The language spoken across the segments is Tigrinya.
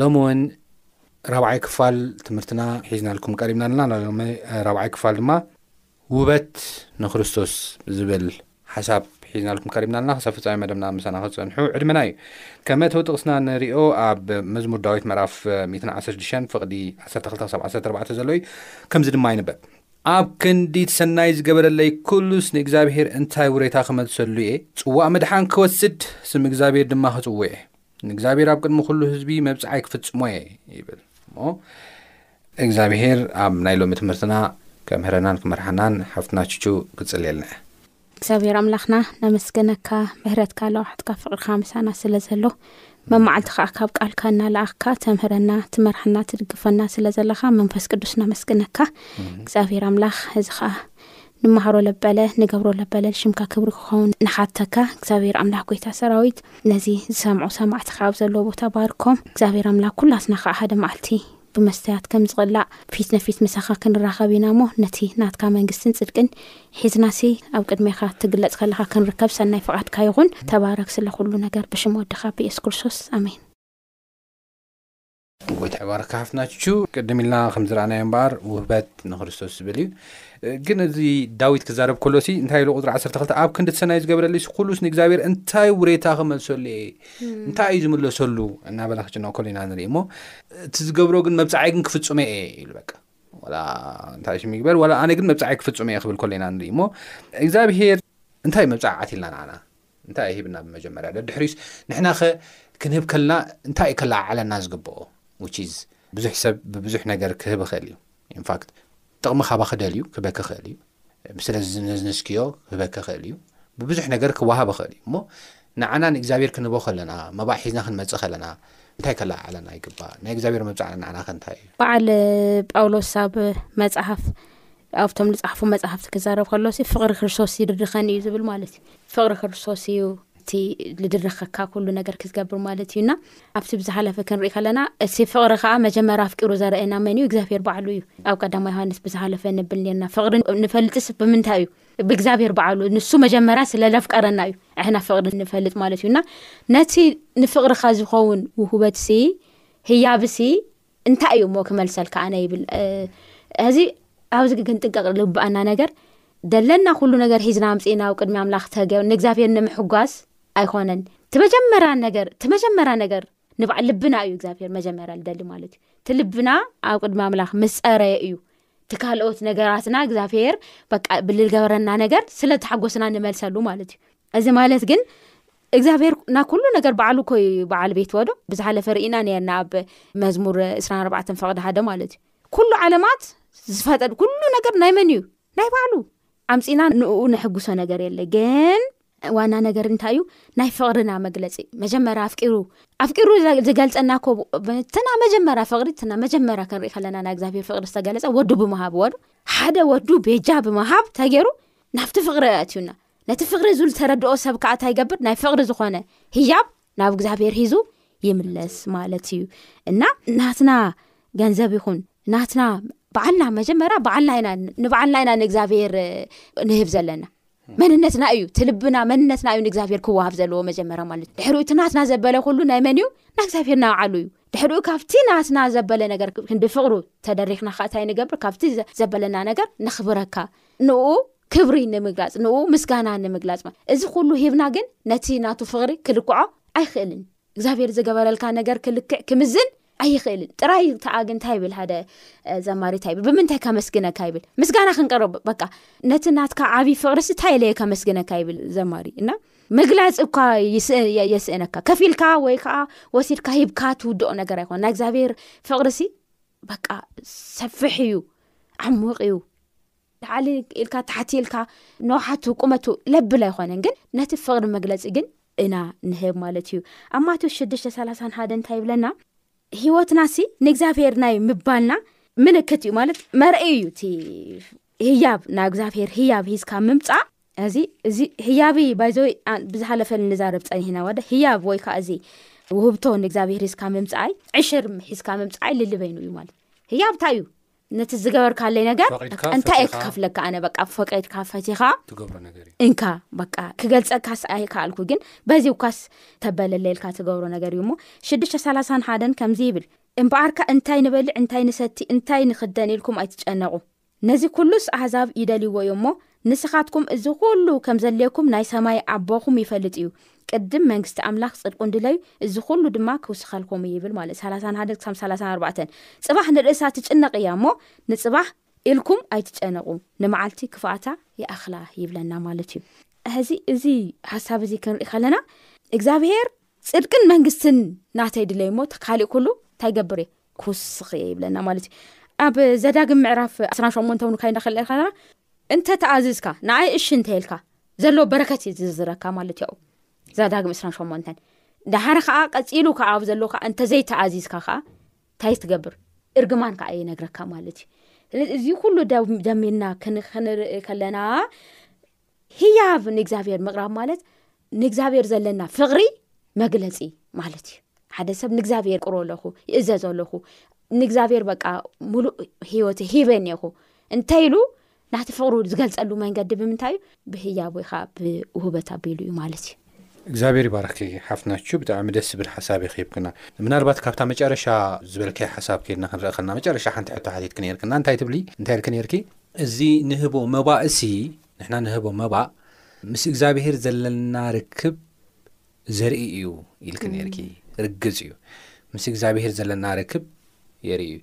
ሎሚ ውን ራብዓይ ክፋል ትምህርትና ሒዝናልኩም ቀሪብና ኣለና ናይ ሎሚ ራብዓይ ክፋል ድማ ውበት ንክርስቶስ ዝብል ሓሳብ ሒዝናልኩም ቀሪብና ኣለና ክሳብ ፍጻሜ መደብና ምሳና ክትጸንሑ ዕድመና እዩ ከመ እቲ ጥቕስና ንሪኦ ኣብ መዝሙር ዳዊት ምዕራፍ 116 ፍቕዲ 12 ክሳብ 14 ዘሎ እዩ ከምዚ ድማ ይንበብ ኣብ ክንዲ እቲ ሰናይ ዝገበረለይ ኩሉስ ንእግዚኣብሄር እንታይ ውሬታ ክመልሰሉ እየ ጽዋእ ምድሓን ክወስድ ስም እግዚኣብሄር ድማ ክጽውዕ እየ ንእግዚኣብሔር ኣብ ቅድሚ ኩሉ ህዝቢ መብጽዓይ ክፍጽሞ እየ ይብል እሞ እግዚኣብሔር ኣብ ናይ ሎሚ ትምህርትና ከምህረናን ክመርሓናን ሓፍትና ቹቹ ክጽልየልና እያ እግዚኣብሔር ኣምላኽና ነመስገነካ ምህረትካ ለዋሕትካ ፍቅርካ ምሳና ስለ ዘሎ መማዓልቲ ከዓ ካብ ቃልካ እናለኣኽካ ተምህረና ትመርሓና ትድግፈና ስለ ዘለካ መንፈስ ቅዱስ ነመስግነካ እግዚኣብሔር ኣምላኽ እዚ ከዓ ንማሃሮ ለበለ ንገብሮ ለበለ ሽምካ ክብሪ ክኸውን ንሓተካ እግዚኣብሔር ኣምላኽ ጎይታ ሰራዊት ነዚ ዝሰምዑ ሰማዕቲ ከዓብ ዘለዎ ቦታ ባርኮም እግዚኣብሔር ኣምላኽ ኩላትና ከዓ ሓደ መዓልቲ ብመስተያት ከም ዝቕላዕ ፊት ንፊት ምሳኻ ክንራኸብ ኢና እሞ ነቲ ናትካ መንግስትን ጽድቅን ሒዝናሲ ኣብ ቅድሜኻ ትግለጽ ከለኻ ክንርከብ ሰናይ ፍቓድካ ይኹን ተባረክ ስለ ኩሉ ነገር ብሽም ወድኻ ብየሱስ ክርስቶስ ኣሜን ጎይታ ይባርካ ሓፍትና ቹቹ ቅድም ኢልና ከም ዝረኣናዮ እምበኣር ውህበት ንክርስቶስ ዝብል እዩ ግን እዚ ዳዊት ክዛረብ ከሎ ሲ እንታይ ኢሉ ቁፅሪ 12 ኣብ ክንዲ ሰናይ ዝገበረሉ ሲ ኩሉስ ንእግዚኣብሔር እንታይ ውሬታ ክመልሰሉ እየ እንታይ እዩ ዝምለሰሉ እናበለ ክጭነቕ ከሎ ኢና ንርኢ እሞ እቲ ዝገብሮ ግን መብፃዓይ ግን ክፍፁመ እየ ኢሉ በቃ ዋላ እንታይ ሽም ይግበር ዋላ ኣነ ግን መብፃዓይ ክፍፁመ እየ ክብል ከሎ ኢና ንርኢ እሞ እግዚኣብሄር እንታይ መብፃዕ ዓትልና ንዓና እንታይ ሂብና ብመጀመርያ ደድሕሪዩስ ንሕናኸ ክንህብ ከልና እንታይ እዩ ከለዓዓለና ዝግብኦ ዊች ኢዝ ብዙሕ ሰብ ብብዙሕ ነገር ክህብ ይኽእል እዩ ኢንፋክት ጥቕሚ ካባ ክደልዩ ክበክ ይኽእል እዩ ስለዝነዝንስክዮ ክበክ ይኽእል እዩ ብብዙሕ ነገር ክወሃብ ይኽእል እዩ እሞ ንዓና ንእግዚኣብሔር ክንህቦ ከለና መባዕ ሒዝና ክንመፅእ ከለና እንታይ ከለዓዓለና ይግባእ ናይ እግዚኣብሔር መብፃዕና ንዓና ከንታይ እዩ በዓል ጳውሎስ ኣብ መፅሓፍ ኣብቶም ዝጸሓፎም መጻሕፍቲ ክዛረብ ከሎሲ ፍቕሪ ክርስቶስ ይድርኸኒ እዩ ዝብል ማለት እዩ ፍቕሪ ክርስቶስ እዩ እቲ ዝድርኸካ ኩሉ ነገር ክዝገብር ማለት እዩና ኣብቲ ብዝሓለፈ ክንርኢ ከለና እቲ ፍቕሪ ከዓ መጀመር ኣፍቂሩ ዘርእየና መን እዩ እግዚኣብሄር በዕሉ እዩ ኣብ ቀዳማ ዮሃንስ ብዝሓለፈ ንብል ነርና ፍቕሪ ንፈልጥስ ብምንታይ እዩ ብእግዚኣብሄር በዓሉ ንሱ መጀመርያ ስለ ለፍቀረና እዩ ሕና ፍቕሪ ንፈልጥ ማለት እዩና ነቲ ንፍቕርካ ዝኸውን ውህበትሲ ህያብሲ እንታይ እዩ እሞ ክመልሰልካ ኣነ ይብል ሕዚ ኣብዚ ክንጥንቀቅ ልግበኣና ነገር ደለና ኩሉ ነገር ሒዝና ኣምፅእና ኣብ ቅድሚ ኣምላኽ ተገ ንእግዚኣብሔር ንምሕጓስ ኣይኮነን ትመጀመራ ነገር ትመጀመራ ነገር ንባዕል ልብና እዩ እግዚኣብሔር መጀመርያ ዝደሊ ማለት እዩ እቲ ልብና ኣብ ቅድሚ ኣምላኽ ምስ ፀረየ እዩ እቲ ካልኦት ነገራትና እግዚኣብሔር በቃ ብልልገበረና ነገር ስለ ተሓጎስና ንመልሰሉ ማለት እዩ እዚ ማለት ግን እግዚኣብሔር ናኩሉ ነገር ባዕሉ እኮ እዩ በዓል ቤት ወዶ ብዝሓለፈ ርኢና ነርና ኣብ መዝሙር እስራ ኣርባዕተን ፈቅዲ ሓደ ማለት እዩ ኩሉ ዓለማት ዝፈጠር ኩሉ ነገር ናይ መን እዩ ናይ ባዕሉ ዓምፂና ንኡ ነሕጉሶ ነገር የለ ግን ዋና ነገር እንታይ እዩ ናይ ፍቕርና መግለፂ መጀመር ኣፍቂሩ ኣፍቂሩ ዝገልፀና ኮ ትና መጀመር ፍቕሪ ና መጀመር ክንርኢ ከለና ናይ እግዚኣብሄር ፍቕሪ ዝተገለፀ ወዱ ብምሃብ ወዶ ሓደ ወዱ ቤጃ ብምሃብ ተገይሩ ናብቲ ፍቕሪ ኣእትዩና ነቲ ፍቕሪ ዙ ዝተረድኦ ሰብ ከዓ እንታይ ይገብር ናይ ፍቕሪ ዝኾነ ህያብ ናብ እግዚኣብሄር ሂዙ ይምለስ ማለት እዩ እና ናትና ገንዘብ ይኹን ናትና በዓልና መጀመርያ በዓልና ኢና ንበዓልና ኢና ንእግዚኣብሄር ንህብ ዘለና መንነትና እዩ ትልብና መንነትና እዩ ንእግዚኣብሄር ክወሃብ ዘለዎ መጀመርያ ማለት እዩ ድሕሪኡ እቲ ናትና ዘበለ ኩሉ ናይ መን እዩ ናይ እግዚኣብሄር ናባዓሉ እዩ ድሕሪኡ ካብቲ ናትና ዘበለ ነገር ክንዲ ፍቕሩ ተደሪክና ከ እታይ ንገብር ካብቲ ዘበለና ነገር ንኽብረካ ንኡ ክብሪ ንምግላጽ ንኡ ምስጋና ንምግላጽ እዚ ኩሉ ሂብና ግን ነቲ ናቱ ፍቕሪ ክልክዖ ኣይክእልን እግዚኣብሔር ዝገበረልካ ነገር ክልክዕ ክምዝን ኣይኽእልን ጥራይ ከዓ ግን እንታይ ይብል ሓደ ዘማሪ እንታይ ይብል ብምንታይ ከመስግነካ ይብል ምስጋና ክንቀርብ በቃ ነቲ ናትካ ዓብዪ ፍቅሪሲ እንታይ ኢለየ ከመስግነካ ይብል ዘማሪ እና ምግላፅ እኳ የስእነካ ከፍ ኢልካ ወይ ከዓ ወሲድካ ሂብካ ትውድኦ ነገር ኣይኮነ ናይ እግዚኣብሔር ፍቅሪሲ በቃ ሰፍሕ እዩ ዓሙቅ እዩ ልዓሊ ኢልካ ታሕቲ ኢልካ ነውሓቱ ቁመቱ ለብል ኣይኮነን ግን ነቲ ፍቕሪ መግለፂ ግን እና ንህብ ማለት እዩ ኣብ ማቴዎስ ሽዱሽተ ሰላሳን ሓደ እንታይ ይብለና ሂወትና ሲ ንእግዚኣብሄር ናይ ምባልና ምልክት እዩ ማለት መርእ እዩ እቲ ህያብ ናብ እግዚኣብሄር ህያብ ሂዝካ ምምፃእ እዚ እዚ ህያብ ባይዘ ብዝሓለፈ ንዛረብ ፀኒሕና ዋደ ህያብ ወይ ከዓ እዚ ውህብቶ ንእግዚኣብሄር ሂዝካ ምምፃኣይ ዕሽር ሒዝካ ምምፃኣይ ልልበይኑ እዩ ማለት ህያብ እንታይ እዩ ነቲ ዝገበርካለይ ነገር እንታይ እየ ክከፍለካ ኣነ በቃ ፈቂድካ ፈቲኻ ትገብሮ ነገር እዩ እንካ በቃ ክገልፀካስ ኣይከኣልኩ ግን በዚ ውካስ ተበለለልካ ትገብሮ ነገር እዩ እሞ ሽዱሽተ ሰላሳን ሓደን ከምዚ ይብል እምበኣርካ እንታይ ንበልዕ እንታይ ንሰቲ እንታይ ንክደን ኢልኩም ኣይትጨነቑ ነዚ ኩሉስ ኣህዛብ ይደልይዎ እዩ እሞ ንስኻትኩም እዚ ዅሉ ከም ዘድልየኩም ናይ ሰማይ ኣቦኹም ይፈልጥ እዩ፣ ቅድም መንግስቲ ኣምላኽ ጽድቁን ድለዩ፣ እዚ ዅሉ ድማ ኪውስኸልኩም እዩ ይብል ማለት እዩ። ሰላሳን ሓደን ክሳብ ሰላሳን ኣርባዕተን። ጽባሕ ንርእሳ ትጭነቕ እያ እሞ፣ ንጽባሕ ኢልኩም ኣይትጨነቑ፣ ንመዓልቲ ክፍኣታ ይኣኽላ ይብለና ማለት እዩ። ሕዚ እዚ ሓሳብ እዚ ክንርኢ ከለና እግዚኣብሄር ጽድቅን መንግስትን ናተይ ድለይ እሞ ካሊእ ኩሉ እንታይ ገብር እየ ክውስኽ እየ ይብለና ማለት እዩ ኣብ ዘዳግም ምዕራፍ ዕስራ ሸሞንተ እውን ካይና ክለ ከና እንተ ተኣዝዝካ ንኣይ እሺ እንተየልካ ዘለዎ በረከት እዩ ዝዝረካ ማለት እያኡ ዘዳግም ዕስራ ሸሞንተን ዳሓር ከዓ ቀፂሉ ከዓ ኣብ ዘለ ከዓ እንተዘይተኣዚዝካ ከዓ እንታይ ትገብር እርግማን ከዓ ይነግረካ ማለት እዩ እዚ ኩሉ ደሚና ክንርኢ ከለና ህያብ ንእግዚኣብሔር ምቕራብ ማለት ንእግዚኣብሔር ዘለና ፍቕሪ መግለፂ ማለት እዩ ሓደ ሰብ ንእግዚኣብሔር ቅሮ ኣለኹ ይእዘዝ ኣለኹ ንእግዚኣብሔር በቃ ሙሉእ ሂወት ሂበ እኒኹ እንታይ ኢሉ ናቲ ፍቅሩ ዝገልፀሉ መንገዲ ብምንታይ እዩ ብህያብ ወይ ከዓ ብውህበት ኣቢሉ እዩ ማለት እዩ እግዚኣብሔር ይባርኽኪ ሓፍትና ኣቹ ብጣዕሚ ደስ ዝብል ሓሳብ ኢኺ ሂብክና ምናልባት ካብታ መጨረሻ ዝበልካያ ሓሳብ ከይድና ክንርኢ ከለና መጨረሻ ሓንቲ ሕቶ ሓቲትኪ ነይርክና እንታይ ትብሊ እንታይ ኢልኪ ነይርኪ እዚ ንህቦ መባእሲ ንሕና ንህቦ መባእ ምስ እግዚኣብሔር ዘለና ርክብ ዘርኢ እዩ ኢልኪ ነይርኪ ርግጽ እዩ ምስ እግዚኣብሔር ዘለና ርክብ የርኢ እዩ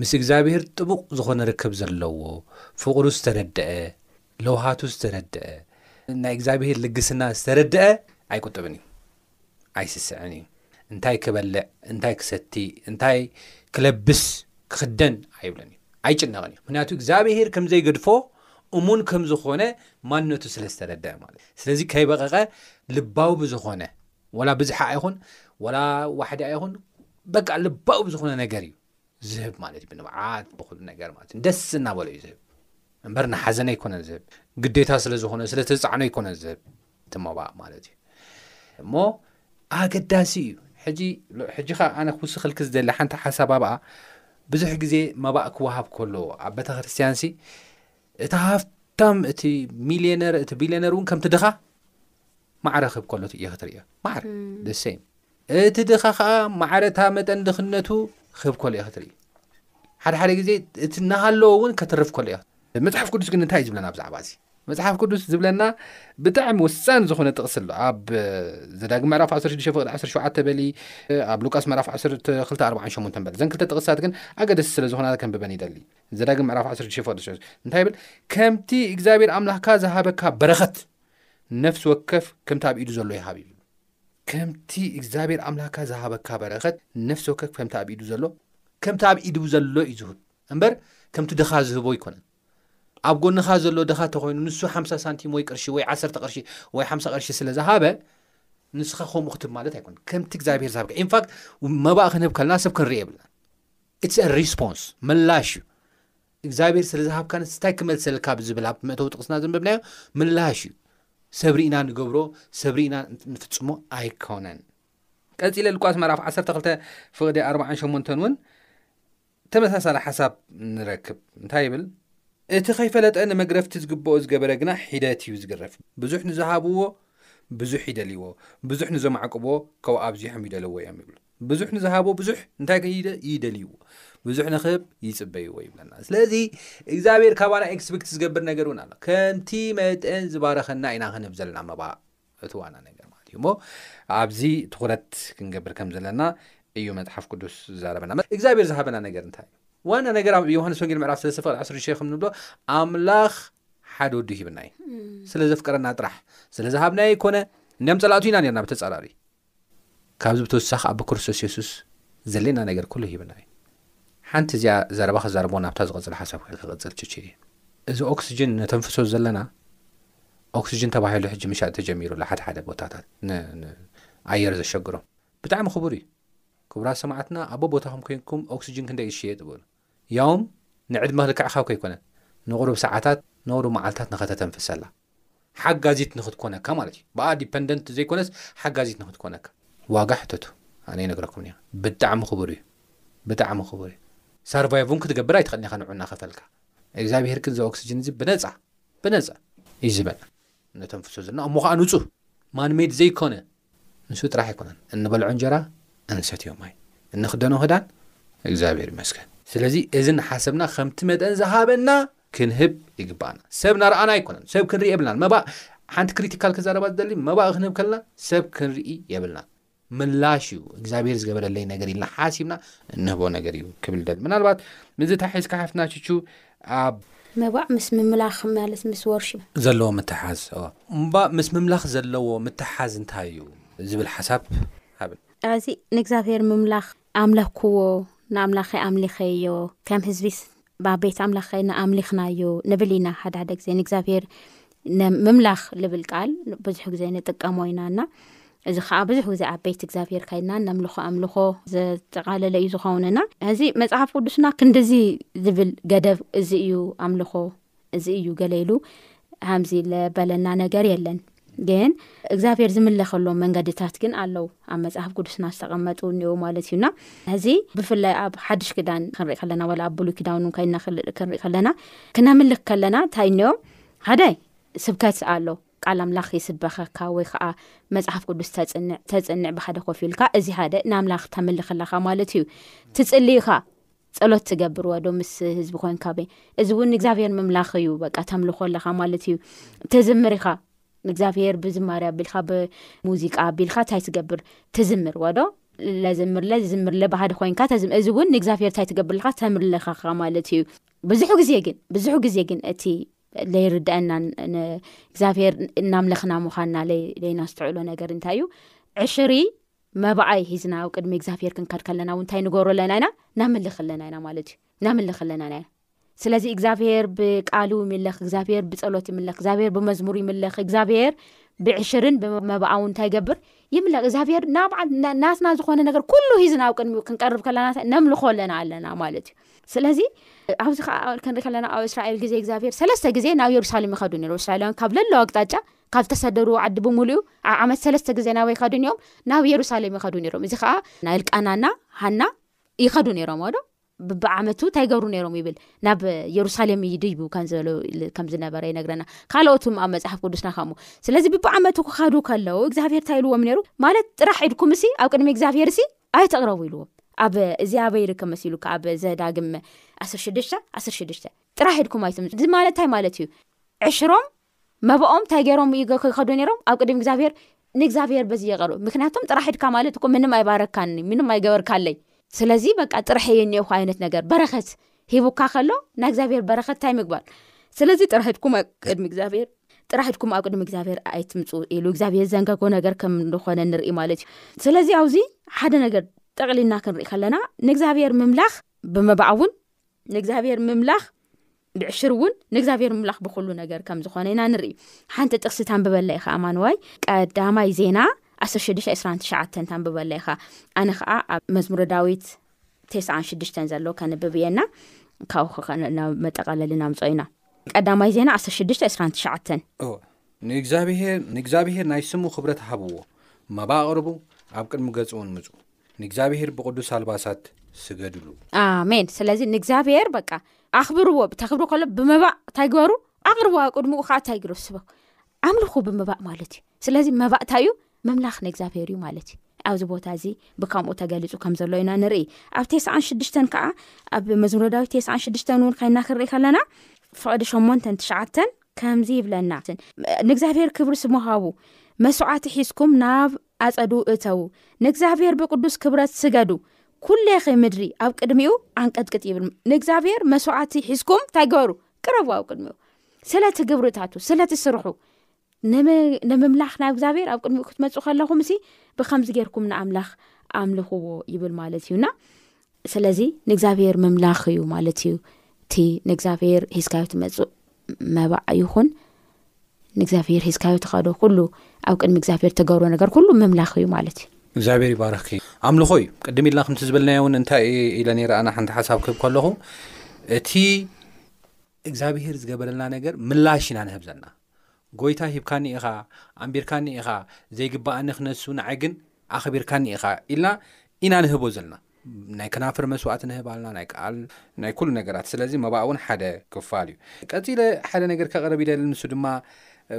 ምስ እግዚኣብሔር ጥቡቕ ዝኾነ ርክብ ዘለዎ ፍቕሩ ዝተረድአ ለውሃቱ ዝተረድአ፣ ናይ እግዚኣብሄር ልግስና ዝተረድአ ኣይቁጥብን እዩ፣ ኣይስስዕን እዩ፣ እንታይ ክበልዕ፣ እንታይ ክሰቲ፣ እንታይ ክለብስ፣ ክኽደን ኣይብልን እዩ፣ ኣይጭነቕን እዩ፣ ምክንያቱ እግዚኣብሄር ከም ዘይገድፎ እሙን ከም ዝኾነ ማንነቱ ስለ ዝተረድአ ማለት እዩ። ስለዚ ከይበቐቐ ልባዊ ብዝኾነ ወላ ብዝሓ ኣይኹን ወላ ዋሕዲ ኣይኹን በቃ ልባዊ ብዝኾነ ነገር እዩ ዝህብ ማለት እዩ ብንብዓት ብኩሉ ነገር ማለት እዩ ደስ እናበሎ እዩ ዝህብ እምበር ንሓዘነ ኣይኮነን ዝህብ ግዴታ ስለ ዝኾነ ስለ ተፃዕኖ ኣይኮነን ዝህብ ትመባእ ማለት እዩ እሞ ኣገዳሲ እዩ ሕጂ ሕጂ ከዓ ኣነ ክውስኽልኪ ዝደሊ ሓንቲ ሓሳብ ኣብኣ ብዙሕ ግዜ መባእ ክወሃብ ከሎ ኣብ ቤተ ክርስትያን ሲ እቲ ሃፍታም እቲ ሚልዮነር እቲ ቢልዮነር እውን ከምቲ ድኻ ማዕረ ክህብ ከሎ እየ ክትርእዮ ማዕረ ደሰይም እቲ ድኻ ከኣ ማዕረ'ታ መጠን ድኽነቱ ክህብ ከሎ ኢኻ ክትርኢ። ሓድሓደ ግዜ እቲ እናሃለወ እውን ከትርፍ ከሎ ኢኻ። መጽሓፍ ቅዱስ ግን እንታይ እዩ ዝብለና ብዛዕባ እዚ? መጽሓፍ ቅዱስ ዝብለና ብጣዕሚ ወሳኒ ዝኾነ ጥቕሲ ኣሎ። ኣብ ዘዳግም ምዕራፍ 16 ፍቕዲ 17 በሊ፣ ኣብ ሉቃስ ምዕራፍ 12:48 በሊ። እዘን ክልተ ጥቕስታት ግን ኣገደስቲ ስለ ዝኾና ከንብበን ይደሊ። ዘዳግም ምዕራፍ 16 ፍቕዲ 16 እንታይ ይብል? ከምቲ እግዚኣብሔር ኣምላኽካ ዝሃበካ በረኸት ነፍሲ ወከፍ ከምቲ ኣብ ኢዱ ዘሎ ይሃብ ይብል። ከምቲ እግዚኣብሔር ኣምላካ ዝሃበካ በረከት ነፍሲ ወከፍ ከምቲ ኣብ ኢዱ ዘሎ ከምቲ ኣብ ኢዱ ዘሎ እዩ ዝህብ እምበር ከምቲ ድኻ ዝህቦ ኣይኮነን ኣብ ጎንኻ ዘሎ ድኻ ተኮይኑ ንሱ ሓምሳ ሳንቲም ወይ ቅርሺ ወይ ዓሰርተ ቅርሺ ወይ ሓምሳ ቅርሺ ስለ ዝሃበ ንስኻ ከምኡ ክትብ ማለት ኣይኮነ ከምቲ እግዚኣብሔር ዝሃብካ ኢንፋክት መባእ ክንህብ ከለና ሰብ ክንርኢ የብልና ኢትስ ሪስፖንስ መላሽ እዩ እግዚኣብሔር ስለ ዝሃብካንስ ታይ ክመልሰልካ ብዝብል ኣብ መእተዊ ጥቕስና ዘንበብናዮ ምላሽ እዩ። ሰብ ርኢና ንገብሮ ሰብ ርኢና ንፍጽሞ ኣይኮነን። ቀጺለ ሉቃስ ምዕራፍ ዓሰርተ ክልተ ፍቕዲ ኣርብዓን ሸሞንተን እውን ተመሳሳሊ ሓሳብ ንረክብ። እንታይ ይብል? እቲ ከይፈለጠ ንመግረፍቲ ዝግብኦ ዝገበረ ግና ሒደት እዩ ዝግረፍ። ብዙሕ ንዝሃብዎ ብዙሕ ይደልይዎ፣ ብዙሕ ንዘማዕቅብዎ ከኡ ኣብዚሖም ይደልዎ እዮም ይብሉ። ብዙሕ ንዝሃቦ ብዙሕ እንታይ ይደልይዎ ብዙሕ ንክህብ ይፅበይዎ ይብለና ስለዚ እግዚኣብሔር ካባና ኤክስፔክት ዝገብር ነገር እውን ኣሎ ከምቲ መጠን ዝባረኸና ኢና ክንህብ ዘለና መባ እቲ ዋና ነገር ማለት እዩ እሞ ኣብዚ ትኩረት ክንገብር ከም ዘለና እዩ መፅሓፍ ቅዱስ ዝዛረበና እግዚኣብሔር ዝሃበና ነገር እንታይ እዩ ዋና ነገር ኣብ ዮሃንስ ወንጌል ምዕራፍ ስለስተ ፍቅሪ ዓስር ሸ ከም ንብሎ ኣምላኽ ሓደ ወዱ ሂብና እዩ ስለ ዘፍቀረና ጥራሕ ስለ ዝሃብናዮ ኮነ እንዲም ፀላእቱ ኢና ነርና ብተፃራሪ ካብዚ ብተወሳኺ ከኣ ብክርስቶስ የሱስ ዘድልየና ነገር ኩሉ ሂብና እዩ። ሓንቲ እዚኣ ዘረባ ክዛረቦ ናብታ ዝቕጽል ሓሳብ ከይደ ክቕጽል ችቼ እየ። እዚ ኦክስጅን ነተንፍሶ ዘለና ኦክስጅን ተባሂሉ ሕጂ ምሻጥ ተጀሚሩ ኣሎ ሓደ ሓደ ቦታታት ን ን ኣየር ዘሸግሮም። ብጣዕሚ ክቡር እዩ። ክቡራት ሰማዕትና ኣብ ቦታኹም ኮይንኩም ኦክስጅን ክንደይ እዩ ዝሽየጥ በሉ። ያውም ንዕድመ ልክዕካ ከይኮነ ንቑሩብ ሰዓታት ንቑሩብ መዓልታት ንኸተተንፍሰላ ሓጋዚት ንኽትኮነካ ማለት እዩ ብኣ ዲፐንደንት ዘይኮነስ ሓጋዚት ንኽትኮነካ ዋጋ ሕተቱ ኣነ ይነግረኩም እኒኣ ብጣዕሚ ክቡር እዩ ብጣዕሚ ክቡር እዩ ሳርቫይቭ እውን ክትገብር ኣይትኽእልን ኢኻ ንዑ እናኸፈልካ እግዚኣብሄር ግን እዚ ኦክስጅን እዚ ብነፃ ብነፃ እዩ ዝበና ነተንፍሶ ዘለና እሞ ከዓ ንፁህ ማንሜድ ዘይኮነ ንሱ ጥራሕ ኣይኮነን እንበልዖ እንጀራ እንሰትዮ ማይ እንኽደኖ ክዳን እግዚኣብሔር ይመስገን። ስለዚ እዚ እናሓሰብና ከምቲ መጠን ዝሃበና ክንህብ ይግበኣና። ሰብ እናረኣና ኣይኮነን ሰብ ክንርኢ የብልናን መባእ ሓንቲ ክሪቲካል ክዛረባ ዝደሊ መባእ ክንህብ ከለና ሰብ ክንርኢ የብልናን። ምላሽ እዩ እግዚኣብሔር ዝገበረለይ ነገር ኢልና ሓሲብና እንህቦ ነገር እዩ ክብል ደሊ ምናልባት ምዚ ተሓሒዝካ ሓፍትና ቹቹ ኣብ። ምባእ ምስ ምምላኽ ማለት ምስ ወርሺፕ። ዘለዎ ምትሕሓዝ እወ። ምባእ ምስ ምምላኽ ዘለዎ ምትሕሓዝ እንታይ እዩ ዝብል ሓሳብ ሃብ። እዚ ንእግዚኣብሄር ምምላኽ ኣምለክዎ ንኣምላኸይ ኣምሊኸዮ ከም ህዝቢስ ኣብ ቤት ኣምላኸና ኣምሊኽናዮ ንብል ኢና ሓደ ሓደ ግዜ ንእግዚኣብሄር ንምምላኽ ልብል ቃል ብዙሕ ግዜ ንጥቀሞ ኢና እና እዚ ከዓ ብዙሕ ግዜ ኣብ ቤት እግዚኣብሄር ካይድና ነምልኾ ኣምልኾ ዘጠቓለለ እዩ ዝኸውንና እዚ መፅሓፍ ቅዱስና ክንዲዚ ዝብል ገደብ እዚ እዩ ኣምልኾ እዚ እዩ ገሌሉ ሃምዚ ለበለና ነገር የለን ግን እግዚኣብሄር ዝምለኸሎም መንገድታት ግን ኣለው ኣብ መፅሓፍ ቅዱስና ዝተቐመጡ እኒኡ ማለት እዩና እዚ ብፍላይ ኣብ ሓድሽ ክዳን ክንሪኢ ከለና ዋላ ኣብ ብሉይ ክዳን ውን ከይና ክንሪኢ ከለና ክነምልክ ከለና እንታይ እኒኦ ሓደ ስብከት ኣሎ ቃል ኣምላኽ ይስበኸካ ወይ ከኣ መጽሓፍ ቅዱስ ተጽንዕ ተጽንዕ ብሓደ ኮፍ ኢልካ እዚ ሓደ ንኣምላኽ ተምልኽ ኣለኻ ማለት እዩ ትጽሊ ኢኻ ጸሎት ትገብር ወዶ ምስ ህዝቢ ኮንካ በ እዚ እውን ንእግዚኣብሔር ምምላኽ እዩ በቃ ተምልኾ ኣለኻ ማለት እዩ ተዝምር ኢኻ ንእግዚኣብሔር ብዝማሪ ኣቢልካ ብሙዚቃ ኣቢልካ እንታይ ትገብር ትዝምር ወዶ ለዝምርለ ዝዝምርለ ብሓደ ኮይንካ እዚ እውን ንእግዚኣብሔር እንታይ ትገብር ኣለካ ተምርልኻኻ ማለት እዩ ብዙሕ ግዜ ግን ብዙሕ ግዜ ግን እቲ ለይርድአና ንእግዚኣብሄር እናምለኽና ምዃንና ለይናስተውዕሎ ነገር እንታይ እዩ ዕሽሪ መባኣይ ሒዝና ኣብ ቅድሚ እግዚኣብሄር ክንከድ ከለና ው እንታይ ንገብሩ ኣለና ኢና ናምልኽ ኣለና ኢና ማለት እዩ ናምልኽ ኣለና ኢና ስለዚ እግዚኣብሄር ብቃሉ ይምልኽ እግዚኣብሄር ብፀሎት ይምልኽ እግዚኣብሄር ብመዝሙር ይምልኽ እግዚኣብሄር ብዕሽርን ብመባኣውን እንታይ ይገብር ይምልኽ እግዚኣብሄር ናባዓል ናትና ዝኮነ ነገር ኩሉ ሒዝና ኣብ ቅድሚ ክንቀርብ ከለና ነምልኾ ኣለና ኣለና ማለት እዩ ስለዚ ኣብዚ ከዓ ከንሪ ከለና ኣብ እስራኤል ግዜ እግዚኣብሄር ሰለስተ ግዜ ናብ የሩሳሌም ይኸዱ ነሩ እስራኤላውያን ካብ ለለዋ ኣቅጣጫ ካብ ዝተሰደርዎ ዓዲ ብምሉኡ ኣብ ዓመት ሰለስተ ግዜ ናበ ይኸዱን እዮም ናብ የሩሳሌም ይኸዱ ነሮም እዚ ከዓ ናይ ልቃናና ሃና ይኸዱ ነሮም ዶ ብብዓመቱ እንታይ ገብሩ ነሮም ይብል ናብ የሩሳሌም ይድይቡ ከዘበለ ከም ዝነበረ ይነግረና ካልኦትም ኣብ መፅሓፍ ቅዱስና ከምኡ ስለዚ ብብዓመቱ ክኸዱ ከለው እግዚኣብሄር እንታይ ኢልዎም ነሩ ማለት ጥራሕ ኢድኩም ሲ ኣብ ቅድሚ እግዚኣብሄር ሲ ኣይትቕረቡ ኢልዎም ኣብ እዚ ኣበይ ይርከብ መሲሉካ ኣብ ዘዳግም ዓሰርተ ሽዱሽተ ዓሰርተ ሽዱሽተ ጥራሕ ሄድኩም ኣይትምፁ እዚ ማለት እንታይ ማለት እዩ ዕሽሮም መባኦም እንታይ ገይሮም ይከዱ ነይሮም ኣብ ቅድሚ እግዚኣብሄር ንእግዚኣብሄር በዚ የቐርቡ ምክንያቱም ጥራሕ ሄድካ ማለት እኮ ምንም ኣይባረካኒ ምንም ኣይገበርካለይ ስለዚ በቃ ጥራሕ እየ እኒኦኹ ዓይነት ነገር በረከት ሂቡካ ከሎ ናይ እግዚኣብሔር በረከት እንታይ ምግባር ስለዚ ጥራሕ ድኩም ኣብ ቅድሚ እግዚኣብሔር ጥራሕ ድኩም ኣብ ቅድሚ እግዚኣብሔር ኣይትምፁ ኢሉ እግዚኣብሔር ዘንገጎ ነገር ከም ንኾነ ንርኢ ማለት እዩ ስለዚ ኣብዚ ሓደ ነገር ጠቕሊልና ክንርኢ ከለና ንእግዚኣብሔር ምምላኽ ብምባዕ እውን ንእግዚኣብሔር ምምላኽ ብዕሽር እውን ንእግዚኣብሔር ምምላኽ ብኩሉ ነገር ከም ዝኾነ ኢና ንርኢ ሓንቲ ጥቕሲ ታንብበለ ኢኻ ኣማንዋይ ቀዳማይ ዜና 1ሸ2ሸ2ሸ ታንብበለ ኢኻ ኣነ ከዓ ኣብ መዝሙረ ዳዊት ቴስዓን ሽዱሽተን ዘሎ ከንብብ እየና ካብኡ ናብ መጠቓለሊ ናምፅኦ ኢና ቀዳማይ ዜና ዓሰርተ ሽዱሽተ ዕስራን ትሽዓተን ንእግዚኣብሄር ንእግዚኣብሄር ናይ ስሙ ክብረት ሃብዎ መባ ኣቕርቡ ኣብ ቅድሚ ገጹ እውን ምጹ ንእግዚኣብሄር ብቕዱስ ኣልባሳት ስገድሉ ኣሜን ስለዚ ንእግዚኣብሄር በቃ ኣኽብርዎ ብተክብሩ ከሎ ብመባእ እንታይ ግበሩ ኣቕርቡ ኣብ ቅድምኡ ከዓ እንታይ ግሩ ስበ ኣምልኹ ብምባእ ማለት እዩ ስለዚ መባእታይ እዩ ምምላኽ ንእግዚኣብሄር እዩ ማለት እዩ ኣብዚ ቦታ እዚ ብከምኡ ተገሊፁ ከም ዘሎ ኢና ንርኢ ኣብ ቴስን ሽዱሽተን ከዓ ኣብ መዝሙረ ዳዊት ቴስን ሽዱሽተን እውን ኮይና ክንርኢ ከለና ፍቅዲ ሸሞንተን ትሽዓተን ከምዚ ይብለና ንእግዚኣብሄር ክብሪ ስምሃቡ መስዋዕቲ ሒዝኩም ናብ ኣፀዱ እተዉ ንእግዚኣብሄር ብቅዱስ ክብረት ስገዱ ኩሌኺ ምድሪ ኣብ ቅድሚኡ ኣንቀጥቅጥ ይብል ንእግዚኣብሄር መስዋዕቲ ሒዝኩም እንታይ ገበሩ ቅረቡ ኣብ ቅድሚኡ ስለቲ ግብርታቱ ስለቲ ስርሑ ንምምላኽ ናብ እግዚኣብሔር ኣብ ቅድሚኡ ክትመፁ ከለኹም ሲ ብከምዚ ጌርኩም ንኣምላኽ ኣምልኽዎ ይብል ማለት እዩና ስለዚ ንእግዚኣብሔር ምምላኽ እዩ ማለት እዩ እቲ ንእግዚኣብሔር ሒዝካዮ ትመፁእ መባዕ ይኹን ንእግዚኣብሔር ሒዝካዮ ተካዶ ኩሉ ኣብ ቅድሚ እግዚኣብሔር ተገብሮ ነገር ኩሉ ምምላኽ እዩ ማለት እዩ እግዚኣብሔር ይባረክ ኣምልኾ እዩ ቅድሚ ኢልና ከምቲ ዝበልናዮ እውን እንታይ ኢለ ነይረ ኣና ሓንቲ ሓሳብ ክህብ ከለኹ እቲ እግዛብሄር ዝገበረልና ነገር ምላሽ ኢና ንህብ ዘና ጎይታ ሂብካኒ ኢኻ ኣንቢርካኒ ኢኻ ዘይግባኣኒ ክነሱ ንዓይ ግን ኣኽቢርካኒ ኢኻ ኢልና ኢና ንህቦ ዘልና ናይ ከናፍር መስዋእቲ ንህብ ኣልና ናይ ቃል ናይ ኩሉ ነገራት ስለዚ መባእ እውን ሓደ ክፋል እዩ ቀፂለ ሓደ ነገር ከቕርብ ይደሊ ንሱ ድማ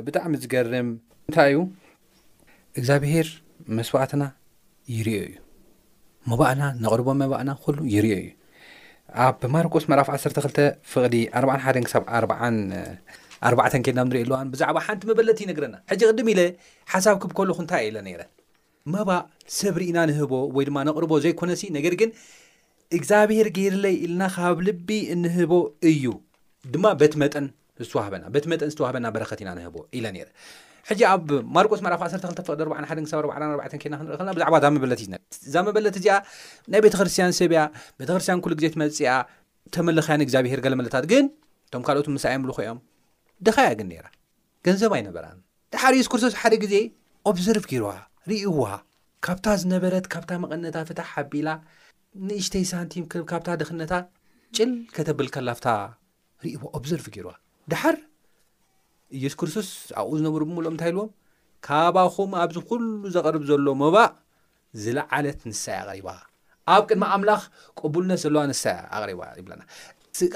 ብጣዕሚ ዝገርም እንታይ እዩ እግዚኣብሄር መስዋእትና ይርዮ እዩ መባእና ነቕርቦ መባእና ኩሉ ይርዮ እዩ ኣብ ማርቆስ መራፍ 12 ፍቕዲ 41 ክሳብ 44 ኬድና ንሪኦ ኣለዋን ብዛዕባ ሓንቲ መበለት ይነግረና ሕጂ ቅድም ኢለ ሓሳብ ክብ ከለኹ እንታይ ኢለ ነይረ መባእ ሰብ ርኢና ንህቦ ወይ ድማ ነቕርቦ ዘይኮነሲ ነገር ግን እግዚኣብሄር ገይርለይ ኢልና ካብ ልቢ እንህቦ እዩ ድማ በቲ መጠን ዝተዋህበና በቲ መጠን ዝተዋህበና በረኸት ኢና ንህቦ ኢለ ነይረ ሕጂ ኣብ ማርቆስ ምዕራፍ ዓሰርተ ክልተ ፍቕዲ ኣርባዓን ሓደን ክሳብ ኣርባዓን ኣርባዕተን ኬድና ክንርኢ ከለና ብዛዕባ እዛ መበለት እዩ ዝነግር እዛ መበለት እዚኣ ናይ ቤተ ክርስትያን ሰብ እያ ቤተ ክርስትያን ኩሉ ግዜ ትመጽእ እያ ተመልኽ እያ ንእግዚኣብሄር ገለ መለታት ግን እቶም ካልኦት ምሳኣ የምልኹ እዮም ድኻ እያ ግን ነይራ ገንዘብ ኣይነበራን ድሓር የሱስ ክርስቶስ ሓደ ግዜ ኦብዘርቭ ገይርዋ ርእዋ ካብታ ዝነበረት ካብታ መቐነታ ፍታሕ ሓቢላ ንእሽተይ ሳንቲም ካብታ ድኽነታ ጭል ከተብል ከላፍታ ርእይዋ፣ ኦብዘርቭ ገይርዋ። ደሓር ኢየሱስ ክርስቶስ ኣብኡ ዝነበሩ ብምልኦም እንታይ ኢልዎም? ካባኹም ኣብዚ ዅሉ ዘቕርብ ዘሎ መባእ ዝለዓለት ንሳ እያ ኣቕሪባ። ኣብ ቅድሚ ኣምላኽ ቅቡልነት ዘለዋ ንሳ እያ ኣቕሪባ ይብለና።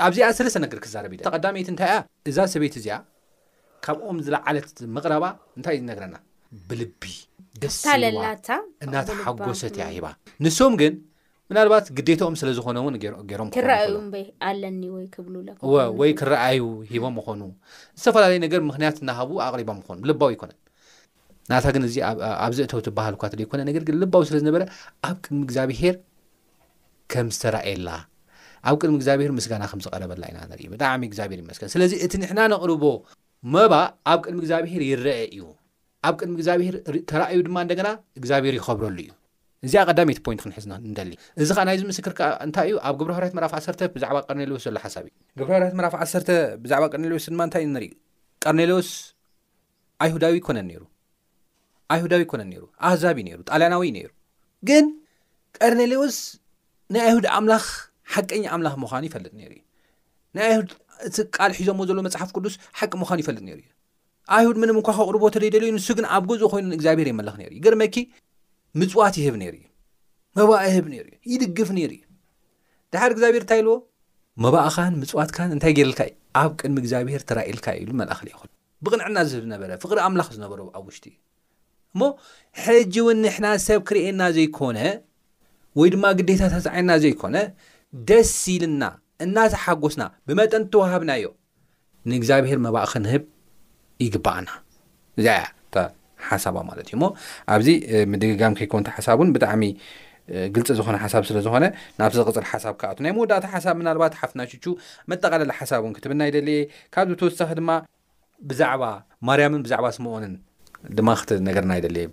ኣብዚኣ ሰለስተ ነገር ክዛረብ ይደሊ። እታ ቀዳመይቲ እንታይ እያ? እዛ ሰበይቲ እዚኣ ካብኦም ዝለዓለት ምቕራባ እንታይ እዩ ዝነግረና? ብልቢ ደስ ኢልዋ እናተሓጐሰት እያ ሂባ። ንሶም ግን ምናልባት ግዴትኦም ስለ ዝኾነ እውን ገይሮም ክኾኑ ክረኣዩ ይኽእሉ እምበይ ኣለኒ ወይ ክብሉ ለ እወ ክኾኑ ወይ ይኽእሉ። ክረኣዩ ሂቦም ይኾኑ ዝተፈላለየ ነገር ምክንያት እናሃቡ ኣቕሪቦም ይኾኑ ልባዊ ኣይኮነን ናታ ግን እዚ ኣብ- ኣብዚ እተው ትበሃል እኳ ተደይኮነ ነገር ግን ልባዊ ስለ ዝነበረ ኣብ ቅድሚ እግዚኣብሄር ከም ዝተራእየላ ኣብ ቅድሚ እግዚኣብሄር ምስጋና ከም ዝቐረበላ ኢና ንርኢ ብጣዕሚ እግዚኣብሄር ይመስገን ስለዚ እቲ ንሕና ነቕርቦ መባ ኣብ ቅድሚ እግዚኣብሄር ይረአ እዩ ኣብ ቅድሚ እግዚኣብሄር ተራእዩ ድማ እንደገና እግዚኣብሄር ይኸብረሉ እዩ። እዚኣ ቀዳመይቲ ፖይንት ክንሕዝ ንደሊ። እዚ ከኣ ናይዚ ምስክር ከኣ እንታይ እዩ ኣብ ግብረ ሃዋርያት ምዕራፍ ዓሰርተ ብዛዕባ ቀርኔሌዎስ ዘሎ ሓሳብ እዩ። ግብረ ሃዋርያት ምዕራፍ ዓሰርተ ብዛዕባ ቀርኔሌዎስ ድማ እንታይ እዩ ንርኢ ቀርኔሌዎስ ኣይሁዳዊ ኣይኮነን ነይሩ ኣይሁዳዊ ኣይኮነን ነይሩ ኣህዛብ እዩ ነይሩ ጣልያናዊ እዩ ነይሩ ግን ቀርኔሌዎስ ናይ ኣይሁድ ኣምላኽ ሓቀኛ ኣምላኽ ምዃኑ ይፈልጥ ነይሩ እዩ ናይ ኣይሁድ እቲ ቃል ሒዞሞ ዘሎ መፅሓፍ ቅዱስ ሓቂ ምዃኑ ይፈልጥ ነይሩ እዩ ኣይሁድ ምንም እኳ ከቕርቦ ተደይደልዩ ንሱ ግን ኣብ ገዝኡ ኮይኑ ንእግዚኣብሔር የመልኽ ነይሩ ይገርመኪ ምጽዋት ይህብ ነይሩ እዩ መባእ ይህብ ነይሩ እዩ ይድግፍ ነይሩ እዩ ድሓር እግዚኣብሔር እንታይ ኢልዎ መባእኻን ምጽዋትካን እንታይ ገይርልካ እዩ ኣብ ቅድሚ እግዚኣብሔር ተራኢልካ ኢሉ መልኣኽ ልኢኹል ብቕንዕና ዝህብ ዝነበረ ፍቕሪ ኣምላኽ ዝነበሮ ኣብ ውሽጢ እዩ እሞ ሕጂ እውን ንሕና ሰብ ክርእየና ዘይኮነ ወይ ድማ ግዴታ ተፃዒና ዘይኮነ ደስ ኢልና እናተሓጎስና ብመጠን ተዋሃብናዮ ንእግዚኣብሄር መባእ ክንህብ ይግብኣና እዚኣ እያ እታ ሓሳባ ማለት እዩ እሞ ኣብዚ ምድግጋም ከይኮን እቲ ሓሳብ እውን ብጣዕሚ ግልፂ ዝኾነ ሓሳብ ስለ ዝኾነ ናብ ዝቕፅል ሓሳብ ክኣቱ ናይ መወዳእታ ሓሳብ ምናልባት ሓፍትና ሽቹ መጠቓለሊ ሓሳብ እውን ክትብና ይደሊ እየ ካብዚ ብተወሳኺ ድማ ብዛዕባ ማርያምን ብዛዕባ ስምኦንን ድማ ክትነገርና ይደሊ እየ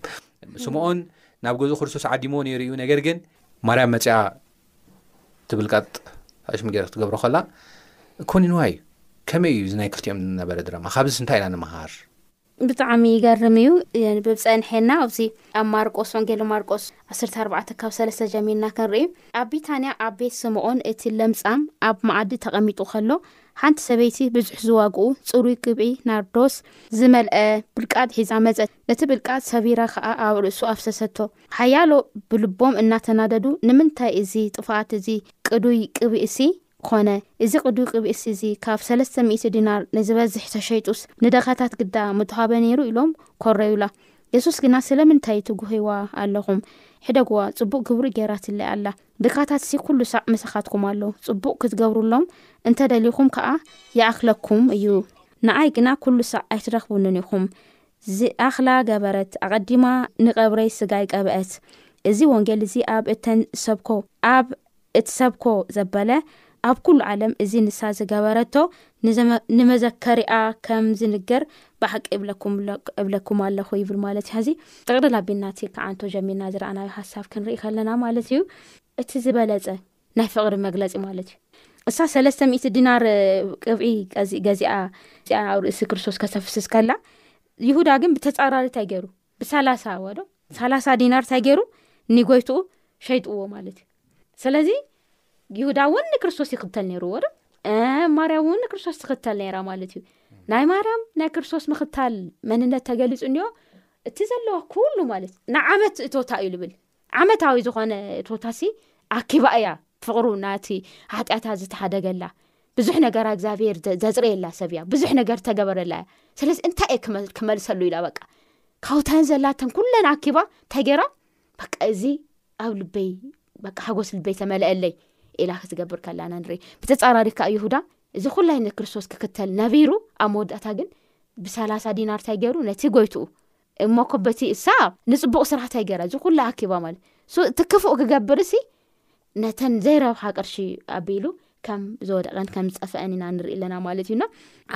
ስምኦን ናብ ገዝኡ ክርስቶስ ዓዲሞ ነይሩ እዩ ነገር ግን ማርያም መፅኣ ትብል ቀጥ ኣሽም ገይረ ክትገብሮ ከላ ኮኒንዋ እዩ ከመይ እዩ እዚ ናይ ክልቲኦም ዝነበረ ድራማ ካብዚስ እንታይ ኢና ንምሃር ብጣዕሚ ይገርም እዩ የንብብ ጸንሐና ኣብዚ ኣብ ማርቆስ ወንጌል ማርቆስ 14 ካብ ሰለስተ ጀሚርና ክንርኢ ኣብ ቢታንያ ኣብ ቤት ስምዖን እቲ ለምጻም ኣብ መዓዲ ተቐሚጡ ከሎ ሓንቲ ሰበይቲ ብዙሕ ዝዋግኡ ጽሩይ ቅብዒ ናርዶስ ዝመልአ ብልቃጥ ሒዛ መጸት ነቲ ብልቃጥ ሰቢራ ከኣ ኣብ ርእሱ ኣፍሰሰቶ። ሓያሎ ብልቦም እናተናደዱ፣ ንምንታይ እዚ ጥፍኣት እዚ ቅዱይ ቅብኢሲ ዀነ? እዚ ቅዱይ ቅብኢሲ እዚ ካብ ሰለስተ ሚእቲ ዲናር ንዚበዝሕ ተሸይጡስ፣ ንደኻታት ግዳ ምተዋህበ ነይሩ ኢሎም ኰረዩላ። የሱስ ግና፣ ስለምንታይ ትጕህይዋ ኣለኹም? ሕደግዋ፣ ጽቡቕ ግብሪ ገይራትለይ ኣላ። ድኻታትሲ ኵሉ ሳዕ ምሳኻትኩም ኣሎ፣ ጽቡቕ ክትገብሩሎም እንተ ደሊኹም ከኣ ይኣኽለኩም እዩ። ንኣይ ግና ኵሉ ሳዕ ኣይትረኽቡንን ኢኹም። ዝኣኽላ ገበረት፣ ኣቐዲማ ንቐብረይ ስጋይ ቀብአት። እዚ ወንጌል እዚ ኣብ እተንሰብኮ፣ ኣብ እትሰብኮ ዘበለ፣ ኣብ ኩሉ ዓለም እዚ ንሳ ዝገበረቶ ንመዘከሪኣ ከም ዝንገር ብሓቂ እብለኩም ኣለኹ ይብል ማለት እዩ። ሕዚ ጥቕልል ኣቢልና እቲ ክዓንቶ ጀሚርና ዝረኣናዮ ሓሳብ ክንርኢ ከለና ማለት እዩ እቲ ዝበለጸ ናይ ፍቕሪ መግለፂ ማለት እዩ እሳ ሰለስተ ሚእቲ ዲናር ቅብዒ ገዚኣ ኣብ ርእሲ ክርስቶስ ከተፍስስ ከላ ይሁዳ ግን ብተፃራሪ እንታይ ገይሩ ብሰላሳ ወዶ ሰላሳ ዲናር እንታይ ገይሩ ንጎይትኡ ሸይጥዎ ማለት እዩ ስለዚ ይሁዳ እውን ንክርስቶስ ይኽተል ነይሩ ወዶ ማርያ እውን ንክርስቶስ ትኽተል ነይራ ማለት እዩ ናይ ማርያም ናይ ክርስቶስ ምኽታል መንነት ተገሊፁ እኒኦ እቲ ዘለዋ ኩሉ ማለት ንዓመት እቶታ እዩ ዝብል ዓመታዊ ዝኾነ እቶታሲ ኣኪባ እያ ፍቕሩ ናቲ ሓጢኣታ ዝተሓደገላ ብዙሕ ነገራ እግዚኣብሄር ዘፅረየላ ሰብ እያ ብዙሕ ነገር ተገበረላ እያ ስለዚ እንታይ እየ ክመልሰሉ ኢላ በቃ ካብታን ዘላተን ኩለን ኣኪባ እንታይ ገይራ በቃ እዚ ኣብ ልበይ በቃ ሓጎስ ልበይ ተመልአለይ ኢላ ክትገብር ከላና ንርኢ ብተፃራሪ ከዓ ይሁዳ እዚ ኩላይ ንክርስቶስ ክክተል ነቢሩ ኣብ መወዳእታ ግን ብሰላሳ ዲናር እንታይ ገይሩ ነቲ ጎይትኡ እሞ እኮ በቲ እሳ ንጽቡቅ ስራሕ ታይ ገራ እዚ ኩሉ ኣኪባ ማለት ሶ እቲ ክፉእ ክገብር ሲ ነተን ዘይረብሓ ቅርሺ ኣቢሉ ከም ዝወደቀን ከም ዝጠፍአን ኢና ንርኢ ኣለና ማለት እዩና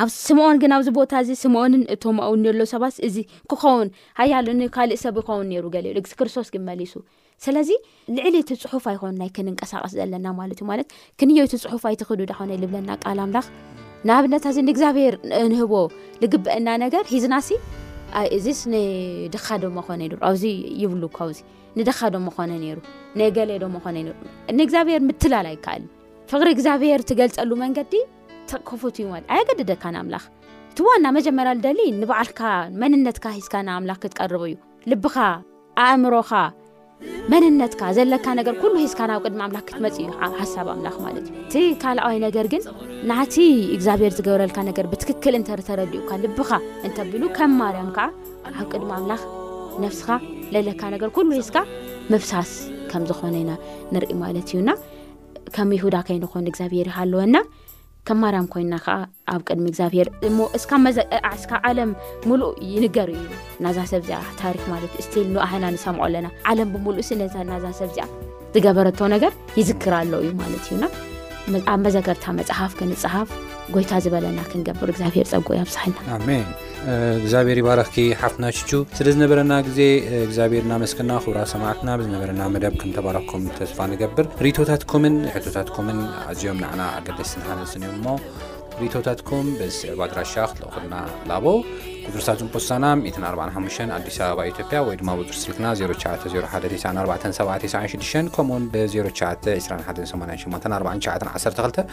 ኣብ ስምኦን ግን ኣብዚ ቦታ እዚ ስምኦንን እቶም ኣው ዘሎ ሰባት እዚ ክኸውን ሃያሉ ንካልእ ሰብ ይኸውን ነይሩ ገሊሉ እግዚ ክርስቶስ ግን መሊሱ ሰለዚ ልዕሊ እቲ ጽሑፍ ኣይኮን ናይ ክንንቀሳቐስ ዘለና ማለት እዩ ማለት ክንዮ እቲ ጽሑፍ ኣይትኽዱ ዳኾነ ልብለና ቃል ኣምላኽ ንኣብነት እዚ ንእግዚኣብሄር እንህቦ ልግበአና ነገር ሂዝናሲ እዚስ ንድኻ ዶ መኾነ ነሩ ኣብዚ ይብሉ ካብዚ ንድኻ ዶ መኾነ ነይሩ ንገሌ ዶ መኾነ ነሩ ንእግዚኣብሔር ምትላል ኣይከኣል ፍቕሪ እግዚኣብሔር ትገልጸሉ መንገዲ ተከፉት እዩ ማለት ኣየገድደካ ንኣምላኽ እቲ ዋና መጀመርያ ልደሊ ንበዓልካ መንነትካ ሂዝካ ንኣምላኽ ክትቀርቡ እዩ ልብኻ፣ ኣእምሮኻ፣ መንነትካ ዘለካ ነገር ኩሉ ሂዝካ ናብ ቅድሚ ኣምላክ ክትመፅ እዩ ሓሳብ ኣምላክ ማለት እዩ እቲ ካልኣዋይ ነገር ግን ናቲ እግዚኣብሔር ዝገብረልካ ነገር ብትክክል እንተተረዲኡካ ልብኻ እንተቢሉ ከም ማርያም ከዓ ኣብ ቅድሚ ኣምላክ ነፍስኻ ለለካ ነገር ኩሉ ሂዝካ ምፍሳስ ከም ዝኾነ ኢና ንርኢ ማለት እዩና ከም ይሁዳ ከይንኾን እግዚኣብሔር ይሃለወና ከም ማርያም ኮይና ከዓ ኣብ ቅድሚ እግዚኣብሄር እሞ እስካብ መዘቀዓ እስካ ዓለም ሙሉእ ይንገር እዩ ናዛ ሰብ እዚኣ ታሪክ ማለት እዩ ስቲል ንኣህና ንሰምዖ ኣለና ዓለም ብምሉእ ስለዛ ናዛ ሰብ እዚኣ ዝገበረቶ ነገር ይዝክር ኣሎ እዩ ማለት እዩና ኣብ መዘከርታ መፅሓፍ ክንፅሓፍ ጎይታ ዝበለና ክንገብር እግዚኣብሄር ፀጉኡ ያብዝሓልና ኣሜን እግዚኣብሔር ይባረኽኪ ሓፍትና ሽቹ ስለ ዝነበረና ግዜ እግዚኣብሔር እናመስክና ክብራ ሰማዕትና ብዝነበረና መደብ ክንተባረኩም ተስፋ ንገብር ሪቶታትኩምን ሕቶታትኩምን ኣዝኦም ንዕና ኣገደስትን ሃነስን እዮም እሞ ሪቶታትኩም ብዝስዕብ ኣድራሻ ክትልእኹልና ላቦ ቁፅርሳትን ፖስታና 145 ኣዲስ ኣበባ ኢትዮጵያ ወይ ድማ ቁፅር ስልክና 0901947796 ከምኡውን ብ0921884912